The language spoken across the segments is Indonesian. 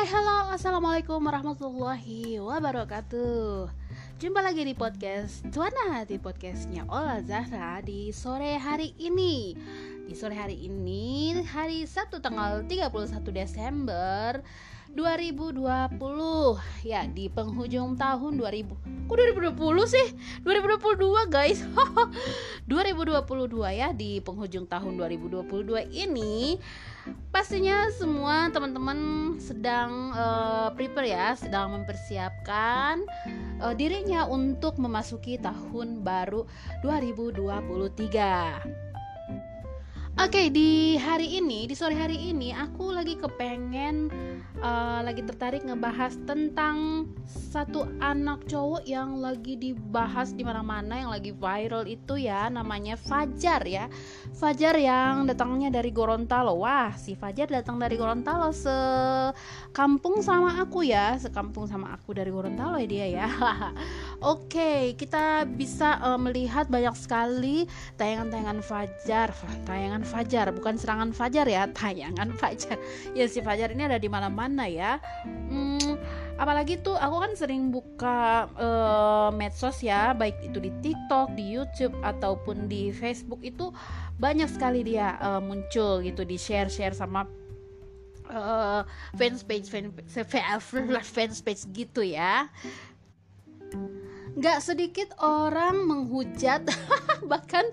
Hai, halo, assalamualaikum warahmatullahi wabarakatuh. Jumpa lagi di podcast Tuana Hati podcastnya Ola Zahra di sore hari ini. Di sore hari ini, hari Sabtu tanggal 31 Desember 2020 ya di penghujung tahun 2000 kok 2020 sih? 2022 guys. 2022 ya di penghujung tahun 2022 ini pastinya semua teman-teman sedang uh, prepare ya sedang mempersiapkan uh, dirinya untuk memasuki tahun baru 2023 Oke, di hari ini, di sore hari ini, aku lagi kepengen, uh, lagi tertarik ngebahas tentang satu anak cowok yang lagi dibahas di mana-mana, yang lagi viral itu ya, namanya Fajar ya. Fajar yang datangnya dari Gorontalo. Wah, si Fajar datang dari Gorontalo, sekampung sama aku ya, sekampung sama aku dari Gorontalo ya dia ya. Oke, kita bisa uh, melihat banyak sekali tayangan-tayangan Fajar, tayangan Fajar, bukan serangan Fajar ya, tayangan Fajar. Ya si Fajar ini ada di mana-mana ya. Hmm, apalagi tuh aku kan sering buka uh, medsos ya, baik itu di TikTok, di YouTube ataupun di Facebook itu banyak sekali dia uh, muncul gitu di share-share sama uh, fans page fans fans page gitu ya nggak sedikit orang menghujat bahkan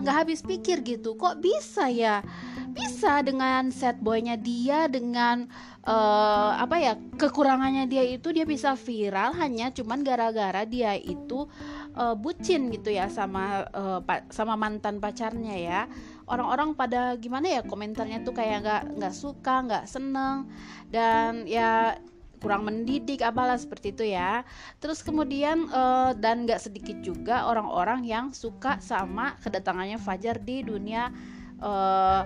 nggak uh, habis pikir gitu. Kok bisa ya? Bisa dengan set boynya dia dengan uh, apa ya kekurangannya dia itu dia bisa viral hanya cuman gara-gara dia itu uh, bucin gitu ya sama uh, sama mantan pacarnya ya. Orang-orang pada gimana ya komentarnya tuh kayak nggak nggak suka nggak seneng. Dan ya kurang mendidik apalah seperti itu ya. Terus kemudian uh, dan gak sedikit juga orang-orang yang suka sama kedatangannya Fajar di dunia uh,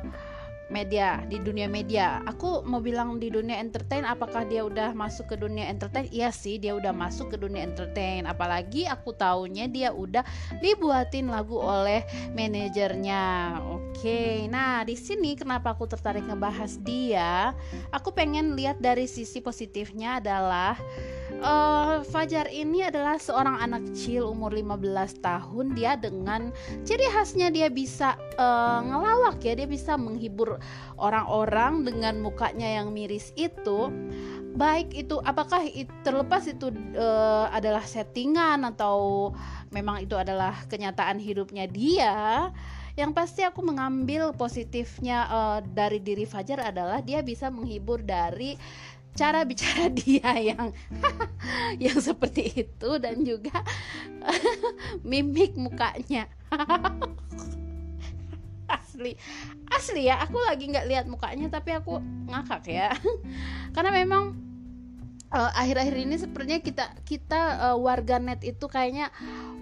media di dunia media. Aku mau bilang di dunia entertain apakah dia udah masuk ke dunia entertain? Iya sih dia udah masuk ke dunia entertain. Apalagi aku taunya dia udah dibuatin lagu oleh manajernya. Oke nah di sini kenapa aku tertarik ngebahas dia? Aku pengen lihat dari sisi positifnya adalah uh, Fajar ini adalah seorang anak kecil umur 15 tahun. Dia dengan ciri khasnya dia bisa uh, ngelawak ya. Dia bisa menghibur orang-orang dengan mukanya yang miris itu. Baik itu apakah itu, terlepas itu uh, adalah settingan atau memang itu adalah kenyataan hidupnya dia yang pasti aku mengambil positifnya uh, dari diri Fajar adalah dia bisa menghibur dari cara bicara dia yang yang seperti itu dan juga mimik mukanya. Asli asli ya aku lagi nggak lihat mukanya tapi aku ngakak ya. Karena memang uh, akhir-akhir ini sepertinya kita kita uh, warga net itu kayaknya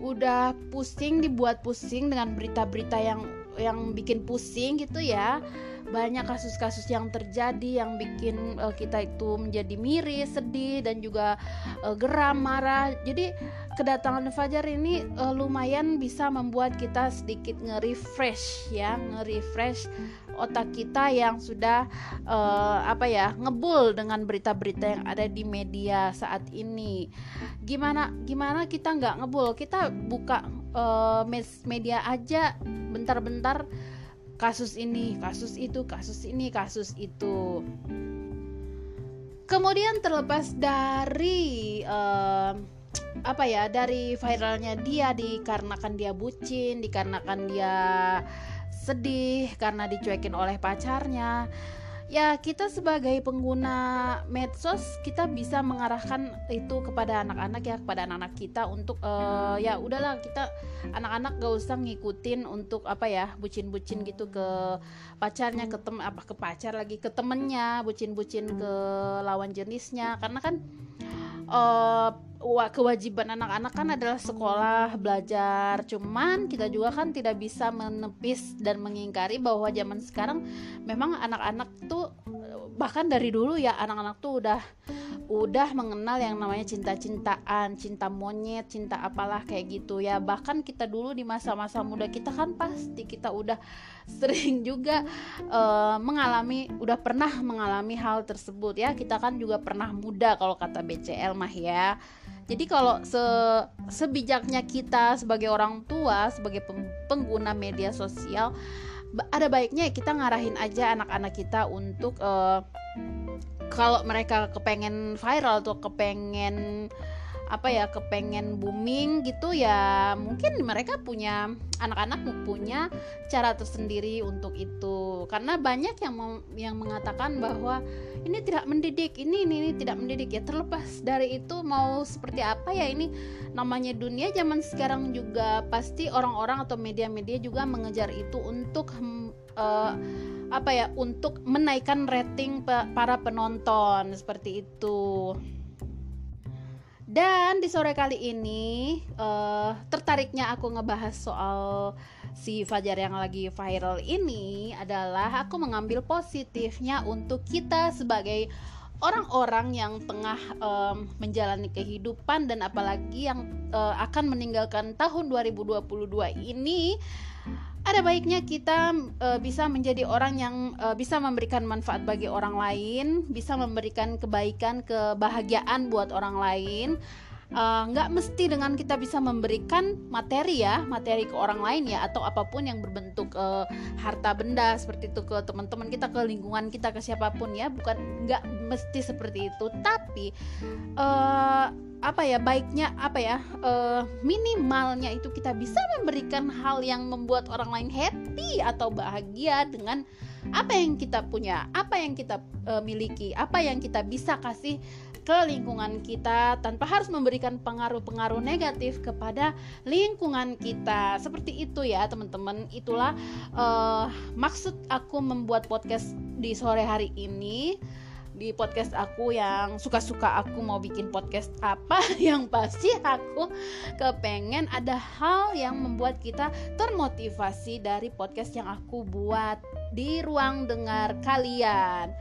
udah pusing dibuat pusing dengan berita-berita yang yang bikin pusing gitu ya banyak kasus-kasus yang terjadi yang bikin uh, kita itu menjadi miris, sedih dan juga uh, geram, marah. Jadi kedatangan Fajar ini uh, lumayan bisa membuat kita sedikit nge-refresh ya, nge-refresh otak kita yang sudah uh, apa ya ngebul dengan berita-berita yang ada di media saat ini. Gimana gimana kita nggak ngebul? Kita buka uh, media aja bentar-bentar kasus ini, kasus itu, kasus ini, kasus itu. Kemudian terlepas dari uh, apa ya, dari viralnya dia dikarenakan dia bucin, dikarenakan dia sedih karena dicuekin oleh pacarnya. Ya kita sebagai pengguna medsos kita bisa mengarahkan itu kepada anak-anak ya kepada anak-anak kita untuk uh, ya udahlah kita anak-anak gak usah ngikutin untuk apa ya bucin-bucin gitu ke pacarnya ke tem apa ke pacar lagi ke temennya bucin-bucin ke lawan jenisnya. Karena kan uh, kewajiban anak-anak kan adalah sekolah belajar. Cuman kita juga kan tidak bisa menepis dan mengingkari bahwa zaman sekarang memang anak-anak tuh bahkan dari dulu ya anak-anak tuh udah udah mengenal yang namanya cinta-cintaan, cinta monyet, cinta apalah kayak gitu ya. Bahkan kita dulu di masa-masa muda kita kan pasti kita udah sering juga uh, mengalami, udah pernah mengalami hal tersebut ya. Kita kan juga pernah muda kalau kata BCL mah ya. Jadi kalau se sebijaknya kita sebagai orang tua, sebagai pengguna media sosial, ada baiknya kita ngarahin aja anak-anak kita untuk uh, kalau mereka kepengen viral atau kepengen apa ya kepengen booming gitu ya mungkin mereka punya anak-anak punya cara tersendiri untuk itu karena banyak yang yang mengatakan bahwa ini tidak mendidik ini, ini ini tidak mendidik ya terlepas dari itu mau seperti apa ya ini namanya dunia zaman sekarang juga pasti orang-orang atau media-media juga mengejar itu untuk uh, apa ya untuk menaikkan rating para penonton seperti itu. Dan di sore kali ini uh, tertariknya aku ngebahas soal si Fajar yang lagi viral ini adalah aku mengambil positifnya untuk kita sebagai orang-orang yang tengah um, menjalani kehidupan dan apalagi yang uh, akan meninggalkan tahun 2022 ini ada baiknya kita uh, bisa menjadi orang yang uh, bisa memberikan manfaat bagi orang lain, bisa memberikan kebaikan, kebahagiaan buat orang lain. Uh, nggak mesti dengan kita bisa memberikan materi ya materi ke orang lain ya atau apa pun yang berbentuk uh, harta benda seperti itu ke teman-teman kita ke lingkungan kita ke siapa pun ya. Bukan nggak mesti seperti itu. Tapi uh, apa ya baiknya apa ya uh, minimalnya itu kita bisa memberikan hal yang membuat orang lain happy atau bahagia dengan apa yang kita punya, apa yang kita uh, miliki, apa yang kita bisa kasih ke lingkungan kita tanpa harus memberikan pengaruh-pengaruh negatif kepada lingkungan kita. Seperti itu ya, teman-teman. Itulah uh, maksud aku membuat podcast di sore hari ini di podcast aku yang suka-suka aku mau bikin podcast apa yang pasti aku kepengen ada hal yang membuat kita termotivasi dari podcast yang aku buat di ruang dengar kalian.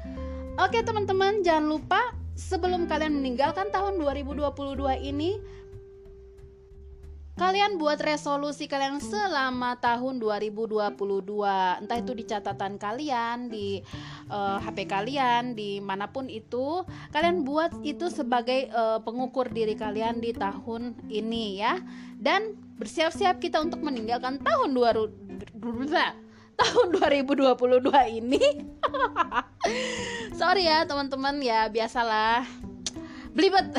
Oke teman-teman jangan lupa sebelum kalian meninggalkan tahun 2022 ini kalian buat resolusi kalian selama tahun 2022 entah itu di catatan kalian di uh, eh, HP kalian di mana pun itu kalian buat itu sebagai uh, pengukur diri kalian di tahun ini ya. Dan bersiap-siap kita untuk meninggalkan tahun 2000 tahun 2022 ini sorry ya teman-teman. Ya biasalah. Belibet.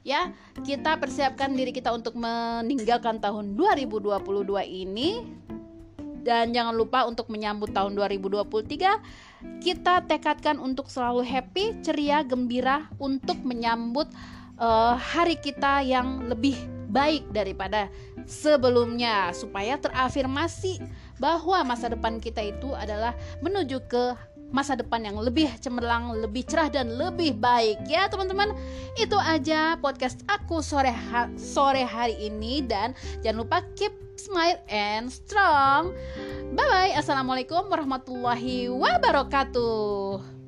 Ya kita persiapkan diri kita untuk meninggalkan tahun 2022 ini. Dan jangan lupa untuk menyambut tahun 2023 kita tekadkan untuk selalu happy, ceria, gembira untuk menyambut uh, hari kita yang lebih baik daripada sebelumnya. Supaya terafirmasi bahwa masa depan kita itu adalah menuju ke masa depan yang lebih cemerlang, lebih cerah dan lebih baik ya teman-teman. Itu aja podcast aku sore ha sore hari ini dan jangan lupa keep smile and strong. Bye bye. Assalamualaikum warahmatullahi wabarakatuh.